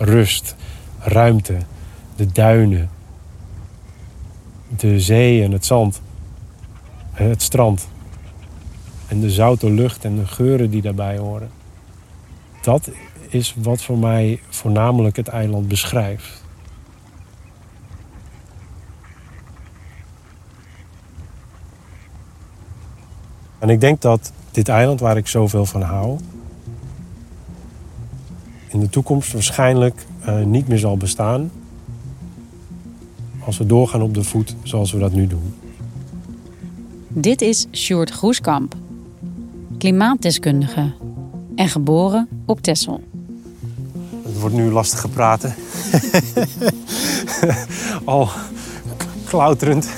Rust, ruimte, de duinen, de zee en het zand, het strand en de zoute lucht en de geuren die daarbij horen. Dat is wat voor mij voornamelijk het eiland beschrijft. En ik denk dat dit eiland waar ik zoveel van hou, in de toekomst waarschijnlijk uh, niet meer zal bestaan. Als we doorgaan op de voet zoals we dat nu doen. Dit is Sjoerd Groeskamp, klimaatdeskundige en geboren op Texel. Het wordt nu lastig gepraten. Al klauterend.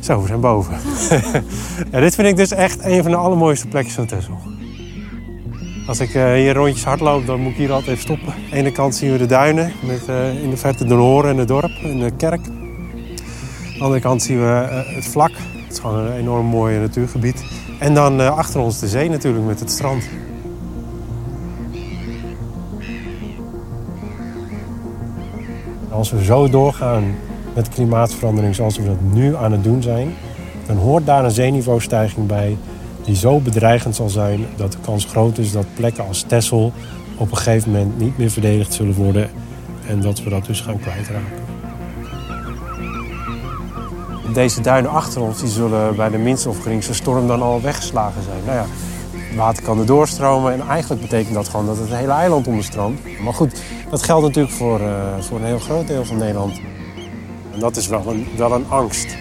Zo, we zijn boven. ja, dit vind ik dus echt een van de allermooiste plekjes van Texel. Als ik uh, hier rondjes hardloop, dan moet ik hier altijd even stoppen. Aan de ene kant zien we de duinen, met uh, in de verte de Horen en het dorp en de kerk. Aan de andere kant zien we uh, het vlak. Het is gewoon een enorm mooi natuurgebied. En dan achter ons de zee natuurlijk met het strand. Als we zo doorgaan met klimaatverandering zoals we dat nu aan het doen zijn... dan hoort daar een zeeniveaustijging bij die zo bedreigend zal zijn dat de kans groot is dat plekken als Texel op een gegeven moment niet meer verdedigd zullen worden en dat we dat dus gaan kwijtraken. Deze duinen achter ons die zullen bij de minste of geringste storm dan al weggeslagen zijn. Nou ja, water kan er doorstromen en eigenlijk betekent dat gewoon dat het hele eiland onderstroomt. Maar goed, dat geldt natuurlijk voor, uh, voor een heel groot deel van Nederland. En dat is wel een, wel een angst.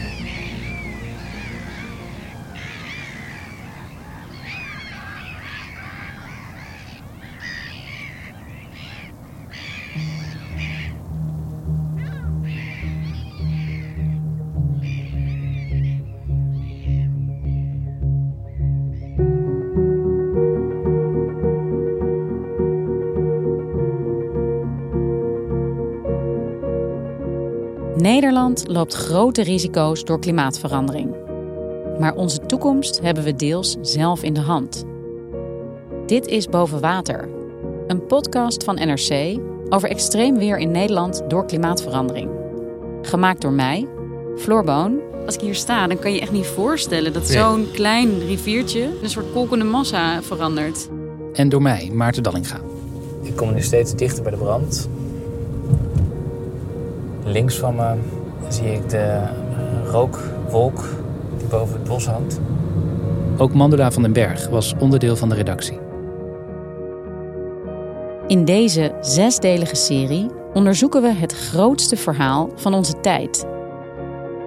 Nederland loopt grote risico's door klimaatverandering. Maar onze toekomst hebben we deels zelf in de hand. Dit is Boven Water, een podcast van NRC over extreem weer in Nederland door klimaatverandering. Gemaakt door mij, Floor Boon. Als ik hier sta, dan kan je je echt niet voorstellen dat zo'n klein riviertje een soort kolkende massa verandert. En door mij, Maarten Dallinga. Ik kom nu steeds dichter bij de brand. Links van me zie ik de eh, rookwolk die boven het bos hangt. Ook Mandela van den Berg was onderdeel van de redactie. In deze zesdelige serie onderzoeken we het grootste verhaal van onze tijd.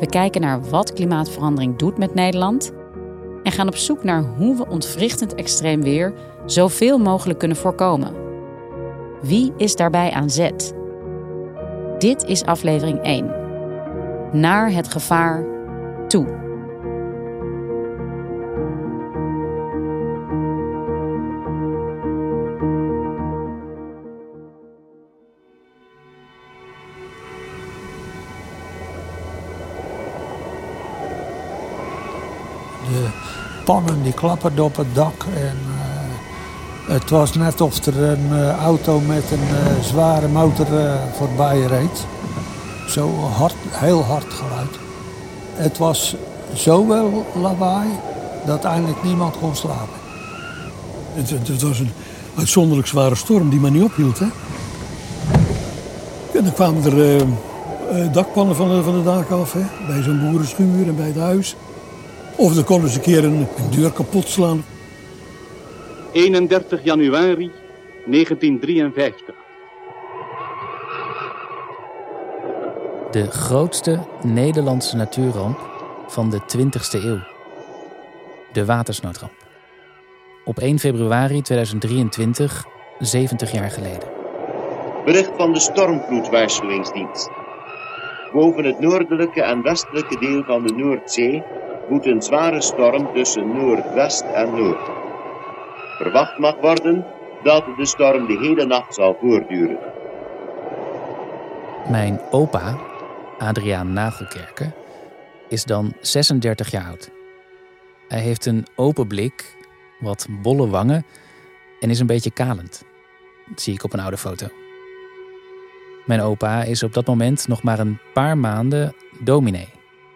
We kijken naar wat klimaatverandering doet met Nederland en gaan op zoek naar hoe we ontwrichtend extreem weer zoveel mogelijk kunnen voorkomen. Wie is daarbij aan zet? Dit is aflevering 1. Naar het gevaar toe. De pannen die klapperden op het dak en het was net of er een uh, auto met een uh, zware motor uh, voorbij reed. Zo hard, heel hard geluid. Het was zowel lawaai dat eigenlijk niemand kon slapen. Het, het, was een uitzonderlijk zware storm die maar niet ophield. Hè? En dan kwamen er eh, eh, dakpannen van de, van de daken af, hè? bij zo'n boerenschuur en bij het huis. Of dan konden ze een keer een, een deur kapot slaan. 31 januari 1953. De grootste Nederlandse natuurramp van de 20e eeuw. De watersnoodramp. Op 1 februari 2023, 70 jaar geleden. Bericht van de stormvloedwaarschuwingsdienst. Boven het noordelijke en westelijke deel van de Noordzee woedt een zware storm tussen noordwest en noord. Verwacht mag worden dat de storm de hele nacht zal voortduren. Mijn opa, Adriaan Nagelkerken, is dan 36 jaar oud. Hij heeft een open blik, wat bolle wangen en is een beetje kalend. Dat zie ik op een oude foto. Mijn opa is op dat moment nog maar een paar maanden dominee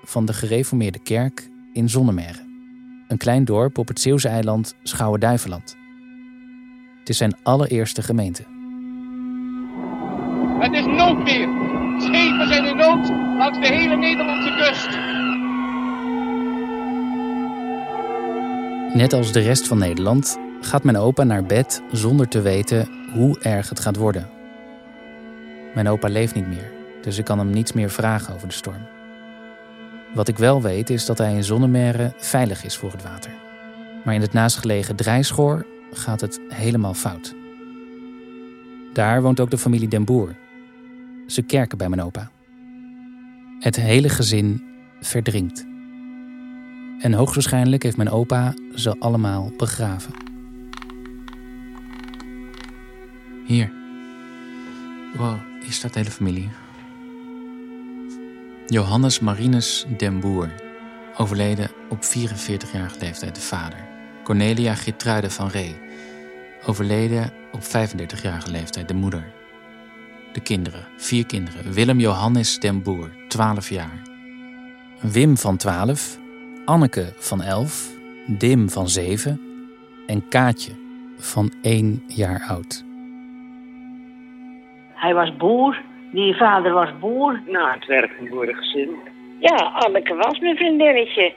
van de gereformeerde kerk in Zonnemerre. Een klein dorp op het Zeeuwse eiland Schouwen-Duiveland. Het is zijn allereerste gemeente. Het is noodweer. Schepen zijn in nood langs de hele Nederlandse kust. Net als de rest van Nederland gaat mijn opa naar bed zonder te weten hoe erg het gaat worden. Mijn opa leeft niet meer, dus ik kan hem niets meer vragen over de storm. Wat ik wel weet is dat hij in Zonnemerre veilig is voor het water. Maar in het naastgelegen Drijschoor gaat het helemaal fout. Daar woont ook de familie Den Boer. Ze kerken bij mijn opa. Het hele gezin verdrinkt. En hoogstwaarschijnlijk heeft mijn opa ze allemaal begraven. Hier. Wow, hier staat de hele familie. Johannes Marinus den Boer, overleden op 44-jarige leeftijd de vader. Cornelia Gertruide van Ree, overleden op 35-jarige leeftijd de moeder. De kinderen, vier kinderen. Willem Johannes den Boer, 12 jaar. Wim van 12, Anneke van 11, Dim van 7 en Kaatje van 1 jaar oud. Hij was boer, die vader was boer. Nou, het werkend boerengezin. Ja, Anneke was mijn vriendinnetje.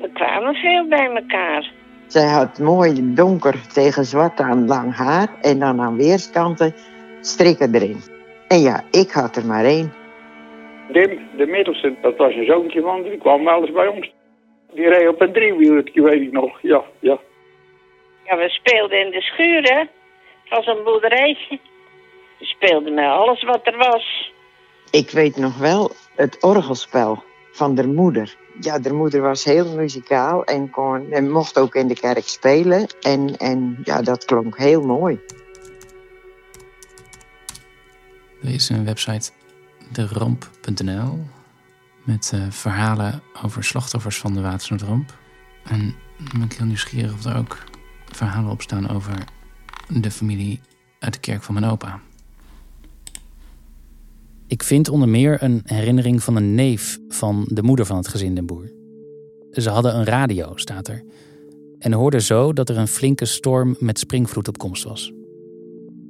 We kwamen veel bij elkaar. Zij had mooi donker tegen zwart aan lang haar en dan aan weerskanten strikken erin. En ja, ik had er maar één. Dim, de middelste, dat was een zoontje van, die kwam wel eens bij ons. Die reed op een driewielertje, weet ik nog. Ja, ja. Ja, we speelden in de schuur, hè. Het was een boerderijtje. We speelden met alles wat er was. Ik weet nog wel het orgelspel van de moeder. Ja, de moeder was heel muzikaal en, kon, en mocht ook in de kerk spelen. En, en ja, dat klonk heel mooi. Er is een website, deramp.nl, met uh, verhalen over slachtoffers van de watersnoodramp. En dan ben ik heel nieuwsgierig of er ook verhalen op staan over de familie uit de kerk van mijn opa. Ik vind onder meer een herinnering van een neef van de moeder van het gezin Den Boer. Ze hadden een radio, staat er, en hoorden zo dat er een flinke storm met springvloed op komst was.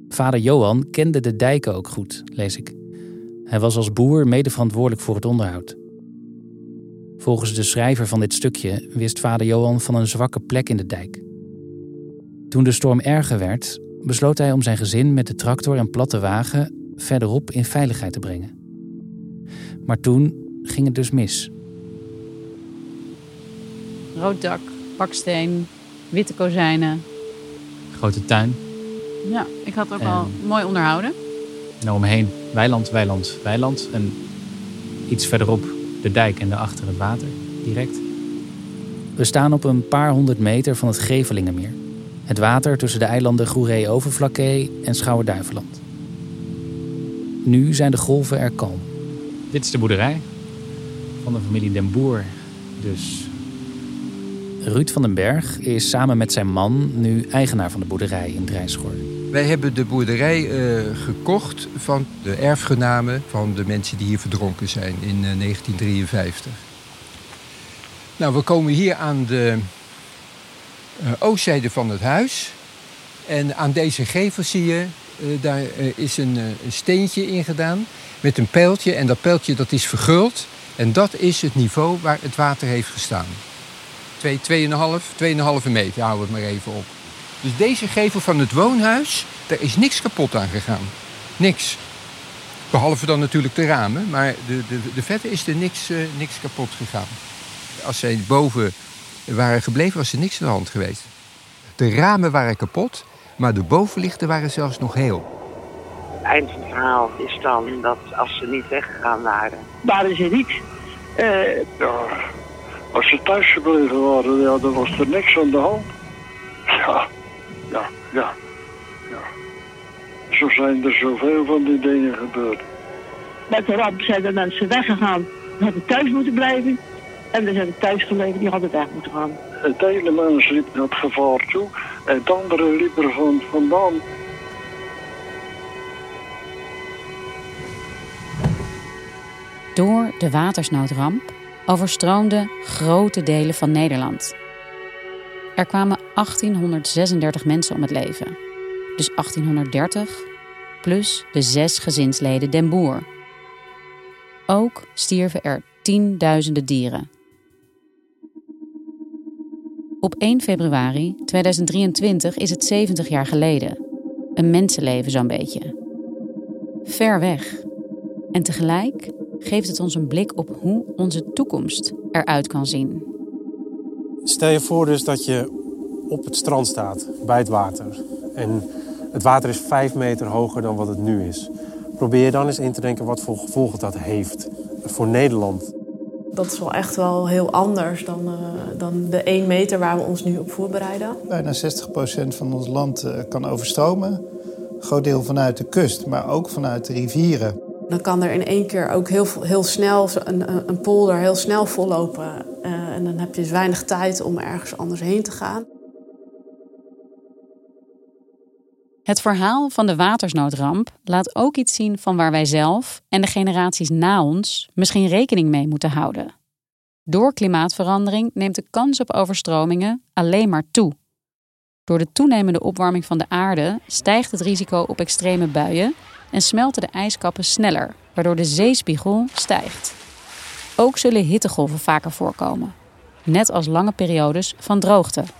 Vader Johan kende de dijken ook goed, lees ik. Hij was als boer mede verantwoordelijk voor het onderhoud. Volgens de schrijver van dit stukje wist vader Johan van een zwakke plek in de dijk. Toen de storm erger werd, besloot hij om zijn gezin met de tractor en platte wagen verderop in veiligheid te brengen. Maar toen ging het dus mis. Rood dak, baksteen, witte kozijnen. Grote tuin. Ja, ik had ook En- al mooi onderhouden. En omheen weiland, weiland, weiland. En iets verderop de dijk en daarachter het water, direct. We staan op een paar honderd meter van het Gevelingenmeer. Het water tussen de eilanden Goeree-Overflakkee en Schouwen-Duiveland. Nu zijn de golven er kalm. Dit is de boerderij van de familie Den Boer. Dus. Ruud van den Berg is samen met zijn man nu eigenaar van de boerderij in Drijschoor. Wij hebben de boerderij eh, gekocht van de erfgenamen van de mensen die hier verdronken zijn in eh, 1953. Nou, we komen hier aan de eh, oostzijde van het huis. En aan deze gevel zie je, eh, daar eh, is een, een steentje in gedaan met een pijltje. En dat pijltje dat is verguld. En dat is het niveau waar het water heeft gestaan. 2, 2,5, 2,5 meter, hou het maar even op. Dus deze gevel van het woonhuis, daar is niks kapot aan gegaan. Niks. Behalve dan natuurlijk de ramen, maar de, de, de vette is er niks, niks kapot gegaan. Als zij boven waren gebleven, was er niks aan de hand geweest. De ramen waren kapot, maar de bovenlichten waren zelfs nog heel. Het eind van het verhaal is dan dat als ze niet weggegaan waren, waren ze niet. Uh, ja, als ze thuis gebleven waren, ja, dan was er niks aan de hand. Ja, ja, ja, ja. Zo zijn er zoveel van die dingen gebeurd. Met de ramp zijn de mensen weggegaan. Die hadden thuis moeten blijven. En er zijn thuis gebleven, die hadden weg moeten gaan. Het ene mens liep dat gevaar toe. Het andere liep er van vandaan. Door de watersnoodramp overstroomden grote delen van Nederland. Er kwamen 1836 mensen om het leven. Dus 1830 plus de zes gezinsleden den Boer. Ook stierven er tienduizenden dieren. Op 1 februari 2023 is het 70 jaar geleden. Een mensenleven zo'n beetje. Ver weg. En tegelijk geeft het ons een blik op hoe onze toekomst eruit kan zien. Stel je voor dus dat je op het strand staat, bij het water. En het water is vijf meter hoger dan wat het nu is. Probeer dan eens in te denken wat voor gevolgen dat heeft voor Nederland. Dat is wel echt wel heel anders dan, uh, dan de 1 meter waar we ons nu op voorbereiden. Bijna 60% van ons land uh, kan overstromen. Een groot deel vanuit de kust, maar ook vanuit de rivieren. Dan kan er in één keer ook heel, heel snel een, een polder heel snel vollopen. Uh, en dan heb je dus weinig tijd om ergens anders heen te gaan. Het verhaal van de watersnoodramp laat ook iets zien van waar wij zelf en de generaties na ons misschien rekening mee moeten houden. Door klimaatverandering neemt de kans op overstromingen alleen maar toe. Door de toenemende opwarming van de aarde stijgt het risico op extreme buien en smelten de ijskappen sneller, waardoor de zeespiegel stijgt. Ook zullen hittegolven vaker voorkomen, net als lange periodes van droogte. Op een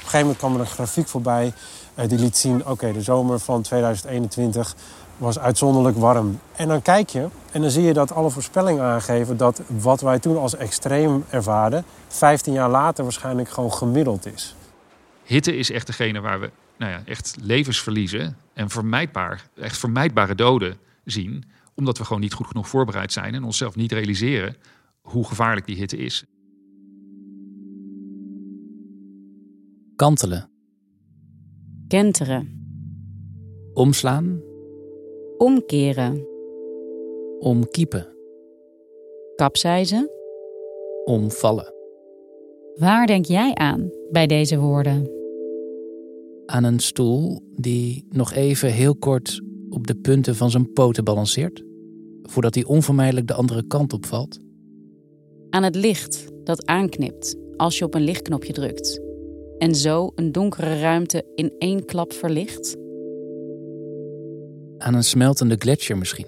gegeven moment kwam er een grafiek voorbij die liet zien, oké, de zomer van 2021 was uitzonderlijk warm. En dan kijk je en dan zie je dat alle voorspellingen aangeven dat wat wij toen als extreem ervaarden, 15 jaar later waarschijnlijk gewoon gemiddeld is. Hitte is echt degene waar we nou ja, echt levens verliezen en vermijdbaar, echt vermijdbare doden zien, omdat we gewoon niet goed genoeg voorbereid zijn en onszelf niet realiseren hoe gevaarlijk die hitte is. Kantelen. Kenteren. Omslaan. Omkeren. Omkiepen. Kapseizen. Omvallen. Waar denk jij aan bij deze woorden? Aan een stoel die nog even heel kort op de punten van zijn poten balanceert, voordat hij onvermijdelijk de andere kant op valt. Aan het licht dat aanknipt als je op een lichtknopje drukt en zo een donkere ruimte in één klap verlicht? Aan een smeltende gletsjer misschien.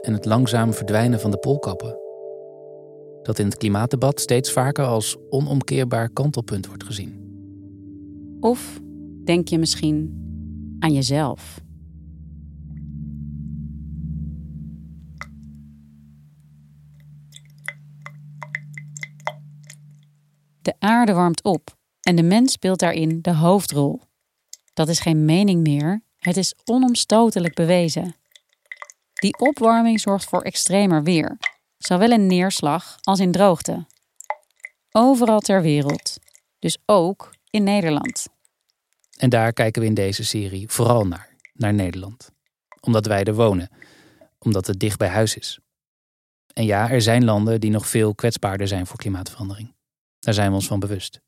En het langzaam verdwijnen van de poolkappen. Dat in het klimaatdebat steeds vaker als onomkeerbaar kantelpunt wordt gezien. Of denk je misschien aan jezelf? De aarde warmt op en de mens speelt daarin de hoofdrol. Dat is geen mening meer, het is onomstotelijk bewezen. Die opwarming zorgt voor extremer weer, zowel in neerslag als in droogte. Overal ter wereld, dus ook in Nederland. En daar kijken we in deze serie vooral naar, naar Nederland. Omdat wij er wonen, omdat het dicht bij huis is. En ja, er zijn landen die nog veel kwetsbaarder zijn voor klimaatverandering. Daar zijn we ons van bewust.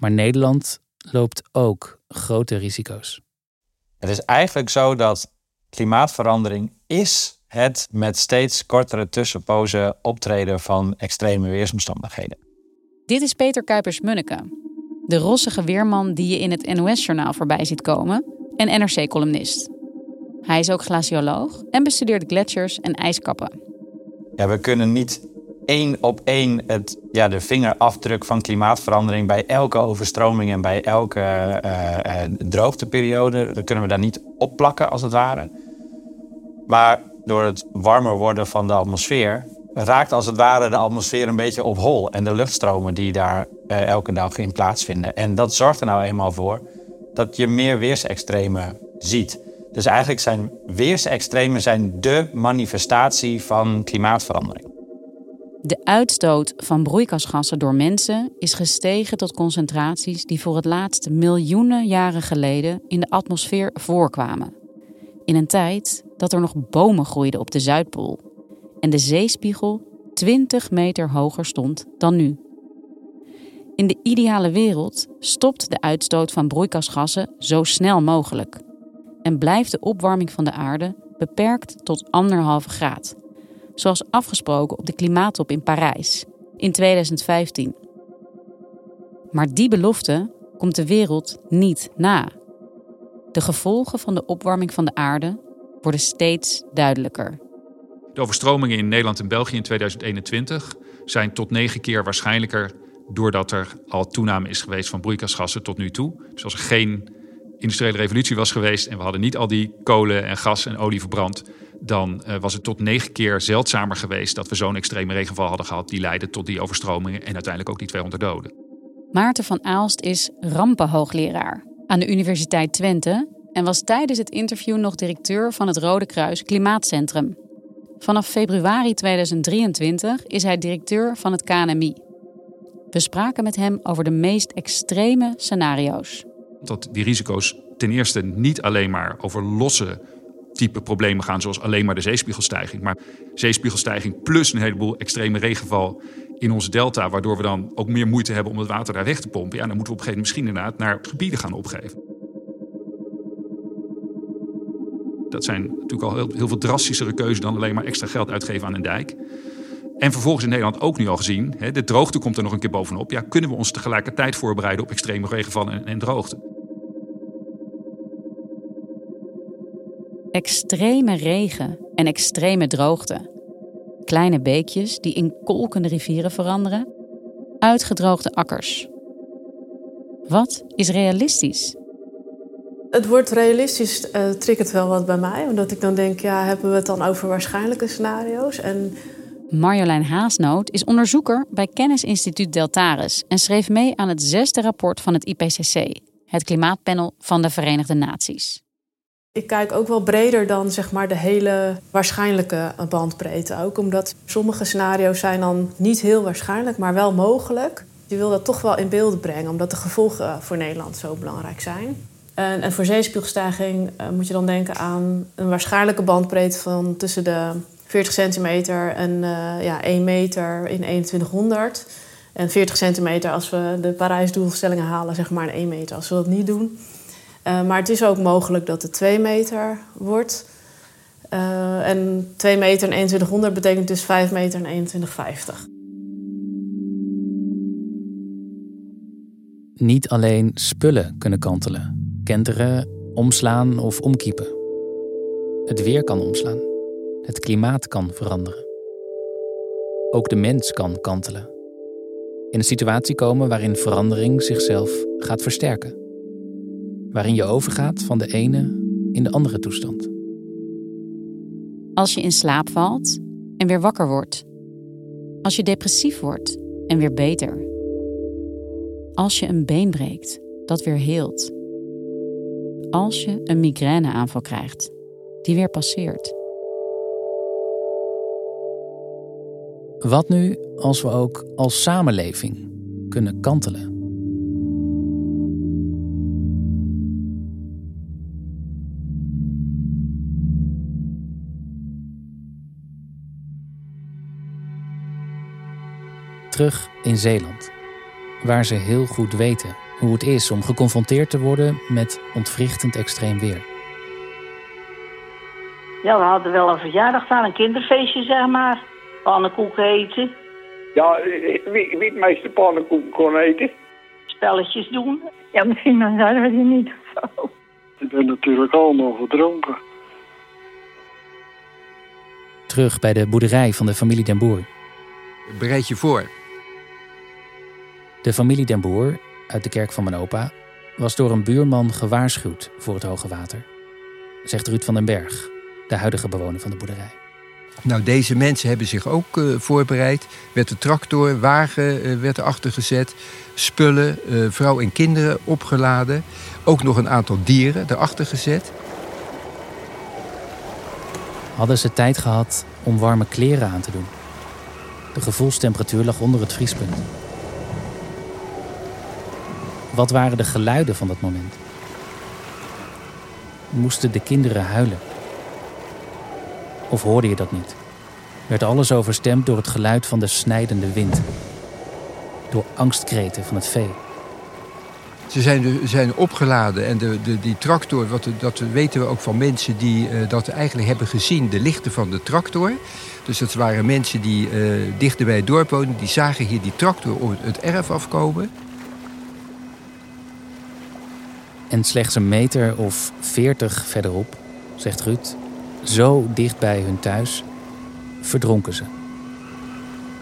Maar Nederland loopt ook grote risico's. Het is eigenlijk zo dat klimaatverandering is het met steeds kortere tussenpozen optreden van extreme weersomstandigheden. Dit is Peter Kuipers-Munneke. De rossige weerman die je in het NOS-journaal voorbij ziet komen en NRC-columnist. Hij is ook glacioloog en bestudeert gletsjers en ijskappen. Ja, we kunnen niet één op één het, ja, de vingerafdruk van klimaatverandering bij elke overstroming en bij elke uh, uh, droogteperiode, dat kunnen we daar niet opplakken als het ware. Maar door het warmer worden van de atmosfeer raakt als het ware de atmosfeer een beetje op hol en de luchtstromen die daar uh, elke dag in plaatsvinden. En dat zorgt er nou eenmaal voor dat je meer weersextremen ziet. Dus eigenlijk zijn weersextremen zijn de manifestatie van klimaatverandering. De uitstoot van broeikasgassen door mensen is gestegen tot concentraties die voor het laatst miljoenen jaren geleden in de atmosfeer voorkwamen. In een tijd dat er nog bomen groeiden op de Zuidpool en de zeespiegel 20 meter hoger stond dan nu. In de ideale wereld stopt de uitstoot van broeikasgassen zo snel mogelijk en blijft de opwarming van de aarde beperkt tot anderhalve graad zoals afgesproken op de klimaattop in Parijs in 2015. Maar die belofte komt de wereld niet na. De gevolgen van de opwarming van de aarde worden steeds duidelijker. De overstromingen in Nederland en België in 2021 zijn tot negen keer waarschijnlijker doordat er al toename is geweest van broeikasgassen tot nu toe. Dus als er geen industriële revolutie was geweest en we hadden niet al die kolen en gas en olie verbrand, dan uh, was het tot negen keer zeldzamer geweest dat we zo'n extreme regenval hadden gehad die leidde tot die overstromingen en uiteindelijk ook die 200 doden. Maarten van Aalst is rampenhoogleraar aan de Universiteit Twente en was tijdens het interview nog directeur van het Rode Kruis Klimaatcentrum. Vanaf februari 2023 is hij directeur van het KNMI. We spraken met hem over de meest extreme scenario's. Dat die risico's ten eerste niet alleen maar over losse type problemen gaan, zoals alleen maar de zeespiegelstijging. Maar zeespiegelstijging plus een heleboel extreme regenval in onze delta, waardoor we dan ook meer moeite hebben om het water daar weg te pompen. Ja, dan moeten we op een gegeven moment misschien inderdaad naar gebieden gaan opgeven. Dat zijn natuurlijk al heel, heel veel drastischere keuzes dan alleen maar extra geld uitgeven aan een dijk. En vervolgens in Nederland ook nu al gezien, hè, de droogte komt er nog een keer bovenop. Ja, kunnen we ons tegelijkertijd voorbereiden op extreme regenval en, en droogte? Extreme regen en extreme droogte. Kleine beekjes die in kolkende rivieren veranderen. Uitgedroogde akkers. Wat is realistisch? Het woord realistisch uh, triggert wel wat bij mij. Omdat ik dan denk, ja, hebben we het dan over waarschijnlijke scenario's? En... Marjolein Haasnoot is onderzoeker bij Kennisinstituut Deltares... en schreef mee aan het zesde rapport van het IPCC... het klimaatpanel van de Verenigde Naties. Ik kijk ook wel breder dan zeg maar, de hele waarschijnlijke bandbreedte. Ook omdat sommige scenario's zijn dan niet heel waarschijnlijk, maar wel mogelijk. Je wil dat toch wel in beeld brengen, omdat de gevolgen voor Nederland zo belangrijk zijn. En, voor zeespiegelstijging uh, moet je dan denken aan een waarschijnlijke bandbreedte van tussen de 40 centimeter en uh, ja, 1 meter in 2100. En 40 centimeter als we de Parijsdoelstellingen halen, zeg maar, in 1 meter als we dat niet doen. Uh, maar het is ook mogelijk dat het 2 meter wordt. Uh, en 2 meter en 2100 betekent dus 5 meter en 2150. Niet alleen spullen kunnen kantelen, kenteren, omslaan of omkiepen. Het weer kan omslaan. Het klimaat kan veranderen. Ook de mens kan kantelen. In een situatie komen waarin verandering zichzelf gaat versterken waarin je overgaat van de ene in de andere toestand. Als je in slaap valt en weer wakker wordt. Als je depressief wordt en weer beter. Als je een been breekt, dat weer heelt. Als je een migraineaanval krijgt, die weer passeert. Wat nu als we ook als samenleving kunnen kantelen? Terug in Zeeland, waar ze heel goed weten hoe het is om geconfronteerd te worden met ontwrichtend extreem weer. Ja, we hadden wel een verjaardag staan, een kinderfeestje zeg maar. Pannenkoeken eten. Ja, wie, wie het meeste pannenkoeken kon eten. spelletjes doen. Ja, misschien dan zouden we die niet of zo. Die ben natuurlijk allemaal verdronken. Terug bij de boerderij van de familie Den Boer. Bereid je voor. De familie Den Boer, uit de kerk van mijn opa, was door een buurman gewaarschuwd voor het hoge water. Zegt Ruud van den Berg, de huidige bewoner van de boerderij. Nou, deze mensen hebben zich ook uh, voorbereid. Werd de tractor, wagen uh, werd erachter gezet. Spullen, uh, vrouw en kinderen opgeladen. Ook nog een aantal dieren erachter gezet. Hadden ze tijd gehad om warme kleren aan te doen. De gevoelstemperatuur lag onder het vriespunt. Wat waren de geluiden van dat moment? Moesten de kinderen huilen? Of hoorde je dat niet? Werd alles overstemd door het geluid van de snijdende wind? Door angstkreten van het vee? Ze zijn, zijn opgeladen en de, de, die tractor, wat, dat weten we ook van mensen die uh, dat eigenlijk hebben gezien, de lichten van de tractor. Dus dat waren mensen die uh, dichter bij het dorp woonden, die zagen hier die tractor het erf afkomen. En slechts een meter of veertig verderop, zegt Ruud, zo dicht bij hun thuis, verdronken ze.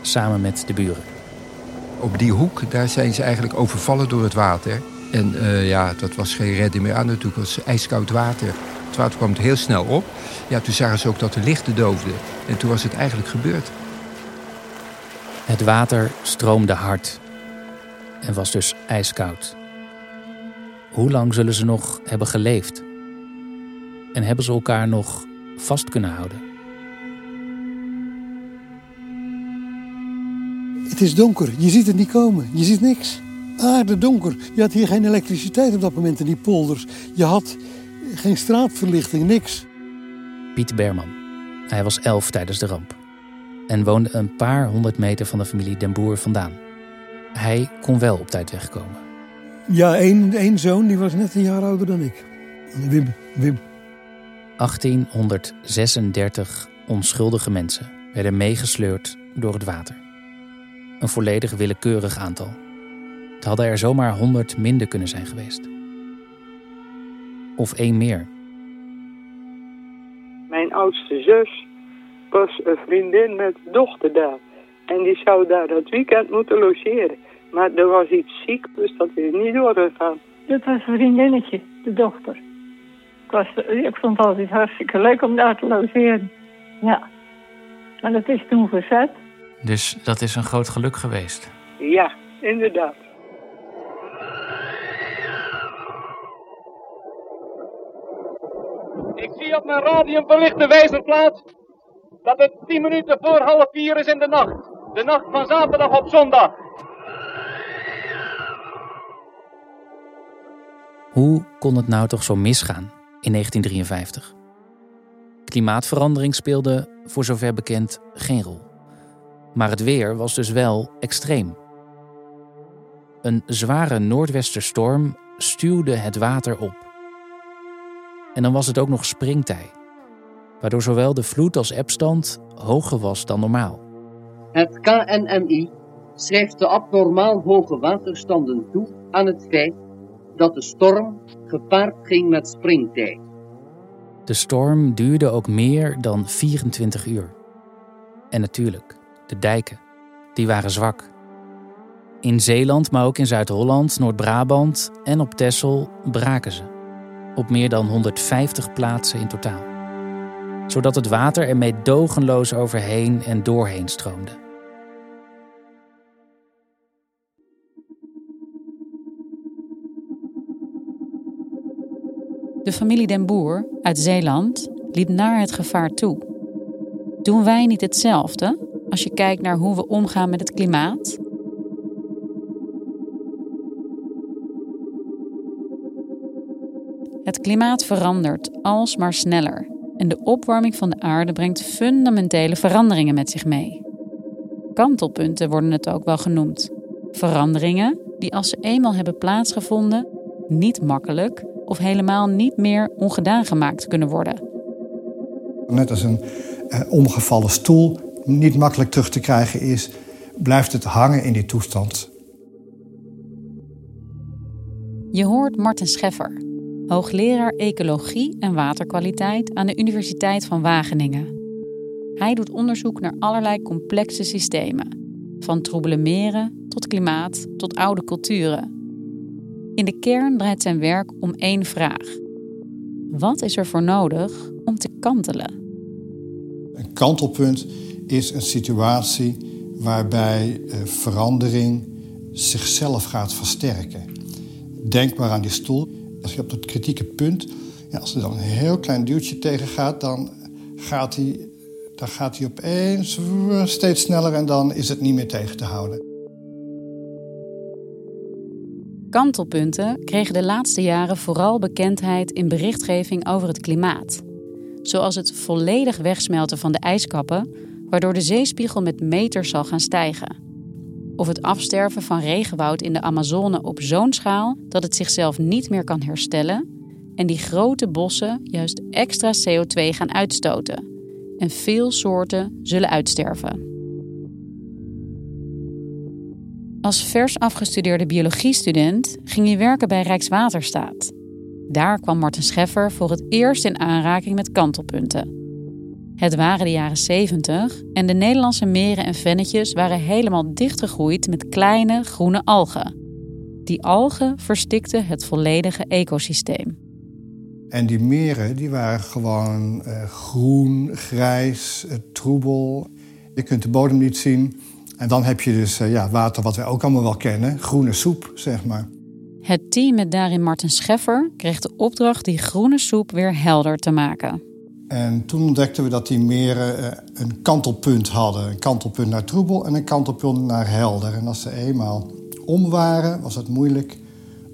Samen met de buren. Op die hoek, daar zijn ze eigenlijk overvallen door het water. En uh, ja, dat was geen redding meer aan. Natuurlijk was ijskoud water. Het water kwam heel snel op. Ja, toen zagen ze ook dat de lichten doofden. En toen was het eigenlijk gebeurd. Het water stroomde hard. En was dus ijskoud. Hoe lang zullen ze nog hebben geleefd? En hebben ze elkaar nog vast kunnen houden? Het is donker, je ziet het niet komen, je ziet niks. Aarde donker. Je had hier geen elektriciteit op dat moment in die polders. Je had geen straatverlichting, niks. Piet Berman. Hij was elf tijdens de ramp. En woonde een paar honderd meter van de familie Den Boer vandaan. Hij kon wel op tijd wegkomen. Ja, één, één zoon die was net een jaar ouder dan ik. Wim, Wim. 1836 onschuldige mensen werden meegesleurd door het water. Een volledig willekeurig aantal. Het hadden er zomaar honderd minder kunnen zijn geweest. Of één meer. Mijn oudste zus was een vriendin met dochter daar. En die zou daar dat weekend moeten logeren. Maar er was iets ziek, dus dat is niet doorgegaan. Dat was een vriendinnetje, de dochter. Ik, was, ik vond het altijd hartstikke leuk om daar te logeren. Ja. Maar dat is toen verzet. Dus dat is een groot geluk geweest? Ja, inderdaad. Ik zie op mijn radium verlichte wijzerplaat dat het 10 minuten voor half vier is in de nacht. De nacht van zaterdag op zondag. Hoe kon het nou toch zo misgaan in 1953? Klimaatverandering speelde, voor zover bekend, geen rol. Maar het weer was dus wel extreem. Een zware noordwesterstorm stuwde het water op. En dan was het ook nog springtij, waardoor zowel de vloed als epstand hoger was dan normaal. Het KNMI schrijft de abnormaal hoge waterstanden toe aan het feit dat de storm gepaard ging met springtij. De storm duurde ook meer dan 24 uur. En natuurlijk, de dijken, die waren zwak. In Zeeland, maar ook in Zuid-Holland, Noord-Brabant en op Texel braken ze. Op meer dan 150 plaatsen in totaal. Zodat het water er meedogenloos overheen en doorheen stroomde. De familie Den Boer uit Zeeland liep naar het gevaar toe. Doen wij niet hetzelfde als je kijkt naar hoe we omgaan met het klimaat? Het klimaat verandert alsmaar sneller en de opwarming van de aarde brengt fundamentele veranderingen met zich mee. Kantelpunten worden het ook wel genoemd. Veranderingen die als ze eenmaal hebben plaatsgevonden niet makkelijk of helemaal niet meer ongedaan gemaakt kunnen worden. Net als een eh, omgevallen stoel niet makkelijk terug te krijgen is, blijft het hangen in die toestand. Je hoort Martin Scheffer, hoogleraar ecologie en waterkwaliteit aan de Universiteit van Wageningen. Hij doet onderzoek naar allerlei complexe systemen, van troebele meren tot klimaat tot oude culturen. In de kern draait zijn werk om één vraag: wat is er voor nodig om te kantelen? Een kantelpunt is een situatie waarbij eh, verandering zichzelf gaat versterken. Denk maar aan die stoel. Als je op dat kritieke punt, ja, als er dan een heel klein duwtje tegen gaat, dan gaat hij, dan gaat hij opeens steeds sneller en dan is het niet meer tegen te houden. Kantelpunten kregen de laatste jaren vooral bekendheid in berichtgeving over het klimaat. Zoals het volledig wegsmelten van de ijskappen, waardoor de zeespiegel met meters zal gaan stijgen. Of het afsterven van regenwoud in de Amazone op zo'n schaal dat het zichzelf niet meer kan herstellen en die grote bossen juist extra CO2 gaan uitstoten. En veel soorten zullen uitsterven. Als vers afgestudeerde biologiestudent ging hij werken bij Rijkswaterstaat. Daar kwam Martin Scheffer voor het eerst in aanraking met kantelpunten. Het waren de jaren 70 en de Nederlandse meren en vennetjes waren helemaal dichtgegroeid met kleine groene algen. Die algen verstikten het volledige ecosysteem. En die meren die waren gewoon uh, groen, grijs, uh, troebel. Je kunt de bodem niet zien. En dan heb je dus uh, ja, water wat wij ook allemaal wel kennen. Groene soep, zeg maar. Het team met daarin Martin Scheffer kreeg de opdracht die groene soep weer helder te maken. En toen ontdekten we dat die meren een kantelpunt hadden. Een kantelpunt naar troebel en een kantelpunt naar helder. En als ze eenmaal om waren, was het moeilijk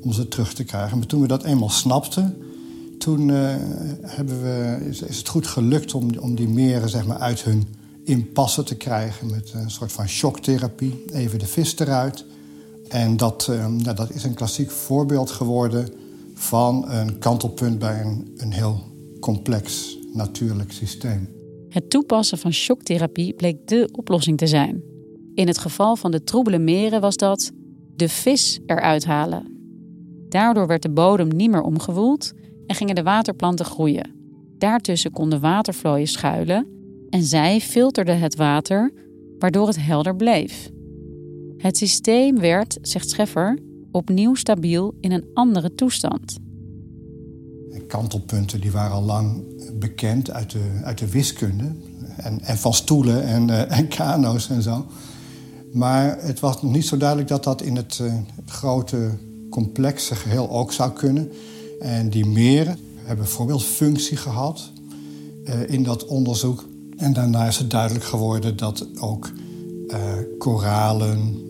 om ze terug te krijgen. Maar toen we dat eenmaal snapten, toen uh, hebben we, is, is, het goed gelukt om, om die meren zeg maar, uit hun impasse te krijgen. Met een soort van shocktherapie. Even de vis eruit. En dat, nou, dat is een klassiek voorbeeld geworden van een kantelpunt bij een, een heel complex natuurlijk systeem. Het toepassen van shocktherapie bleek dé oplossing te zijn. In het geval van de troebele meren was dat de vis eruit halen. Daardoor werd de bodem niet meer omgewoeld en gingen de waterplanten groeien. Daartussen konden watervlooien schuilen en zij filterden het water, waardoor het helder bleef. Het systeem werd, zegt Scheffer, opnieuw stabiel in een andere toestand. Kantelpunten die waren al lang bekend uit de, uit de wiskunde. En, en van stoelen en, uh, en kano's en zo. Maar het was nog niet zo duidelijk dat dat in het uh, grote complexe geheel ook zou kunnen. En die meren hebben bijvoorbeeld functie gehad uh, in dat onderzoek. En daarna is het duidelijk geworden dat ook uh, koralen,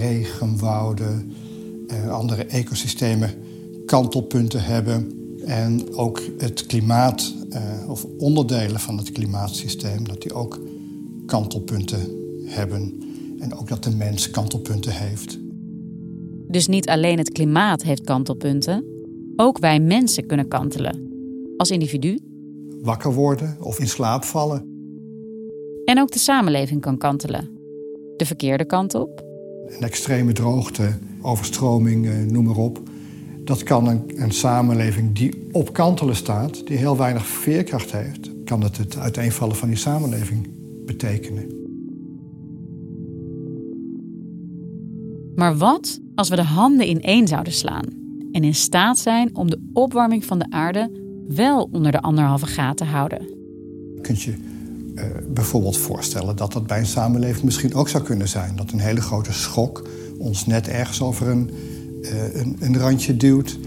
regenwouden, andere ecosystemen kantelpunten hebben. En ook het klimaat, of onderdelen van het klimaatsysteem, dat die ook kantelpunten hebben. En ook dat de mens kantelpunten heeft. Dus niet alleen het klimaat heeft kantelpunten, ook wij mensen kunnen kantelen. Als individu. Wakker worden of in slaap vallen. En ook de samenleving kan kantelen. De verkeerde kant op. Een extreme droogte, overstroming, noem maar op. Dat kan een, een samenleving die op kantelen staat, die heel weinig veerkracht heeft, kan het het uiteenvallen van die samenleving betekenen. Maar wat als we de handen ineen zouden slaan en in staat zijn om de opwarming van de aarde wel onder de anderhalve te houden? Je kunt je uh, bijvoorbeeld voorstellen dat dat bij een samenleving misschien ook zou kunnen zijn. Dat een hele grote schok ons net ergens over een, uh, een, een, randje duwt,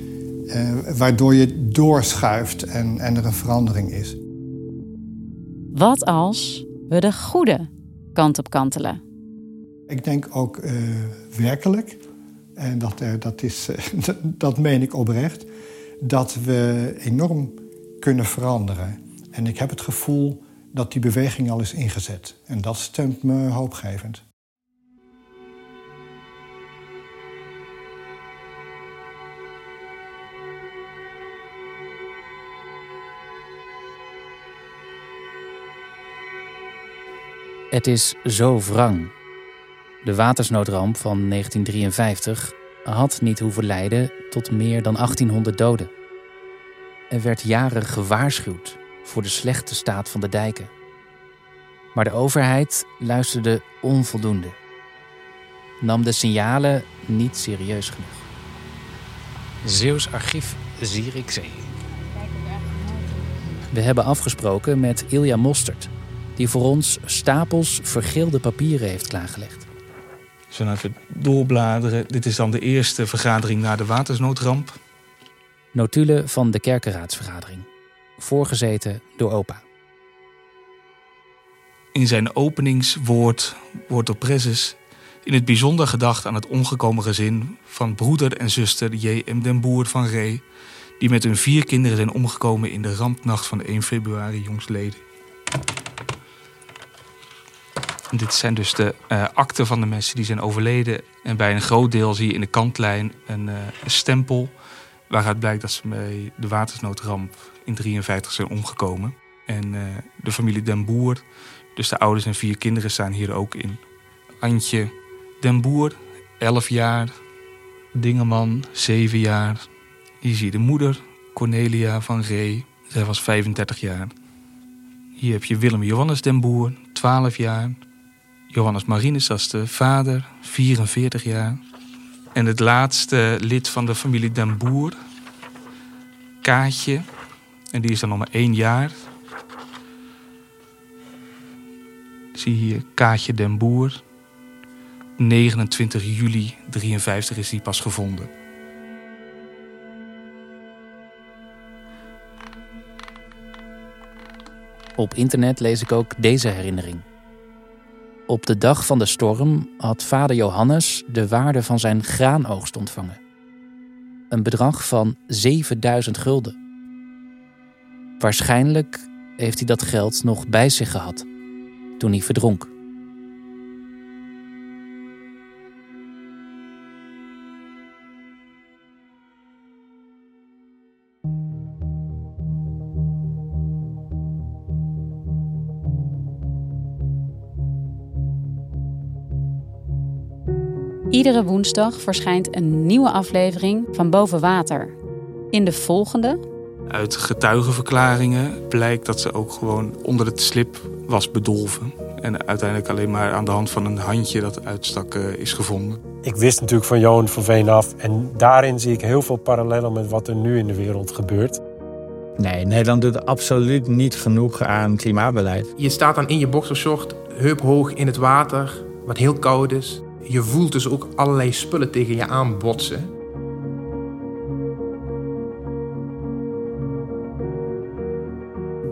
uh, waardoor je doorschuift en, en er een verandering is. Wat als we de goede kant op kantelen? Ik denk ook werkelijk, en dat, dat, is, dat meen ik oprecht, dat we enorm kunnen veranderen. En ik heb het gevoel dat die beweging al is ingezet. En dat stemt me hoopgevend. Het is zo wrang. De watersnoodramp van 1953 had niet hoeven leiden tot meer dan 1800 doden. Er werd jaren gewaarschuwd voor de slechte staat van de dijken. Maar de overheid luisterde onvoldoende. Nam de signalen niet serieus genoeg. Zeeuws archief Zierikzee. We hebben afgesproken met Ilja Mostert, die voor ons stapels vergeelde papieren heeft klaargelegd. Zo even doorbladeren. Dit is dan de eerste vergadering na de watersnoodramp. Notulen van de kerkenraadsvergadering. Voorgezeten door opa. In zijn openingswoord wordt door Prezes in het bijzonder gedacht aan het omgekomen gezin van broeder en zuster J.M. den Boer van Ree, die met hun vier kinderen zijn omgekomen in de rampnacht van 1 februari jongstleden. Dit zijn dus de uh, akten van de mensen die zijn overleden. En bij een groot deel zie je in de kantlijn een, een stempel waaruit blijkt dat ze bij de watersnoodramp in 53 zijn omgekomen. En uh, de familie Den Boer, dus de ouders en vier kinderen, staan hier ook in. Antje Den Boer, 11 jaar. Dingeman, 7 jaar. Hier zie je de moeder, Cornelia van Ree. Zij was 35 jaar. Hier heb je Willem Johannes Den Boer, 12 jaar. Johannes Marinus als de vader, 44 jaar. En het laatste lid van de familie Den Boer, Kaatje. En die is dan nog maar één jaar. Zie hier Kaatje Den Boer. 29 juli 53 is die pas gevonden. Op internet lees ik ook deze herinnering. Op de dag van de storm had vader Johannes de waarde van zijn graanoogst ontvangen. Een bedrag van 7000 gulden. Waarschijnlijk heeft hij dat geld nog bij zich gehad toen hij verdronk. Iedere woensdag verschijnt een nieuwe aflevering van Boven Water. In de volgende. Uit getuigenverklaringen blijkt dat ze ook gewoon onder het slip was bedolven. En uiteindelijk alleen maar aan de hand van een handje dat uitstak uh, is gevonden. Ik wist natuurlijk van Johan van Veen af. En daarin zie ik heel veel parallellen met wat er nu in de wereld gebeurt. Nee, Nederland doet absoluut niet genoeg aan klimaatbeleid. Je staat dan in je boxershort, heup hoog in het water, wat heel koud is. Je voelt dus ook allerlei spullen tegen je aanbotsen.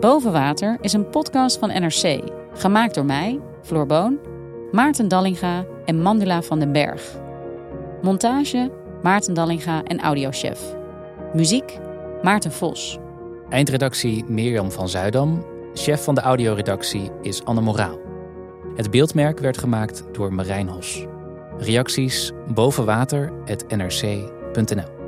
Boven Water is een podcast van NRC. Gemaakt door mij, Floor Boon, Maarten Dallinga en Mandula van den Berg. Montage Maarten Dallinga en audiochef. Muziek Maarten Vos. Eindredactie Mirjam van Zuidam. Chef van de audioredactie is Anne Moraal. Het beeldmerk werd gemaakt door Marijn Hos. Reacties bovenwater.nrc.nl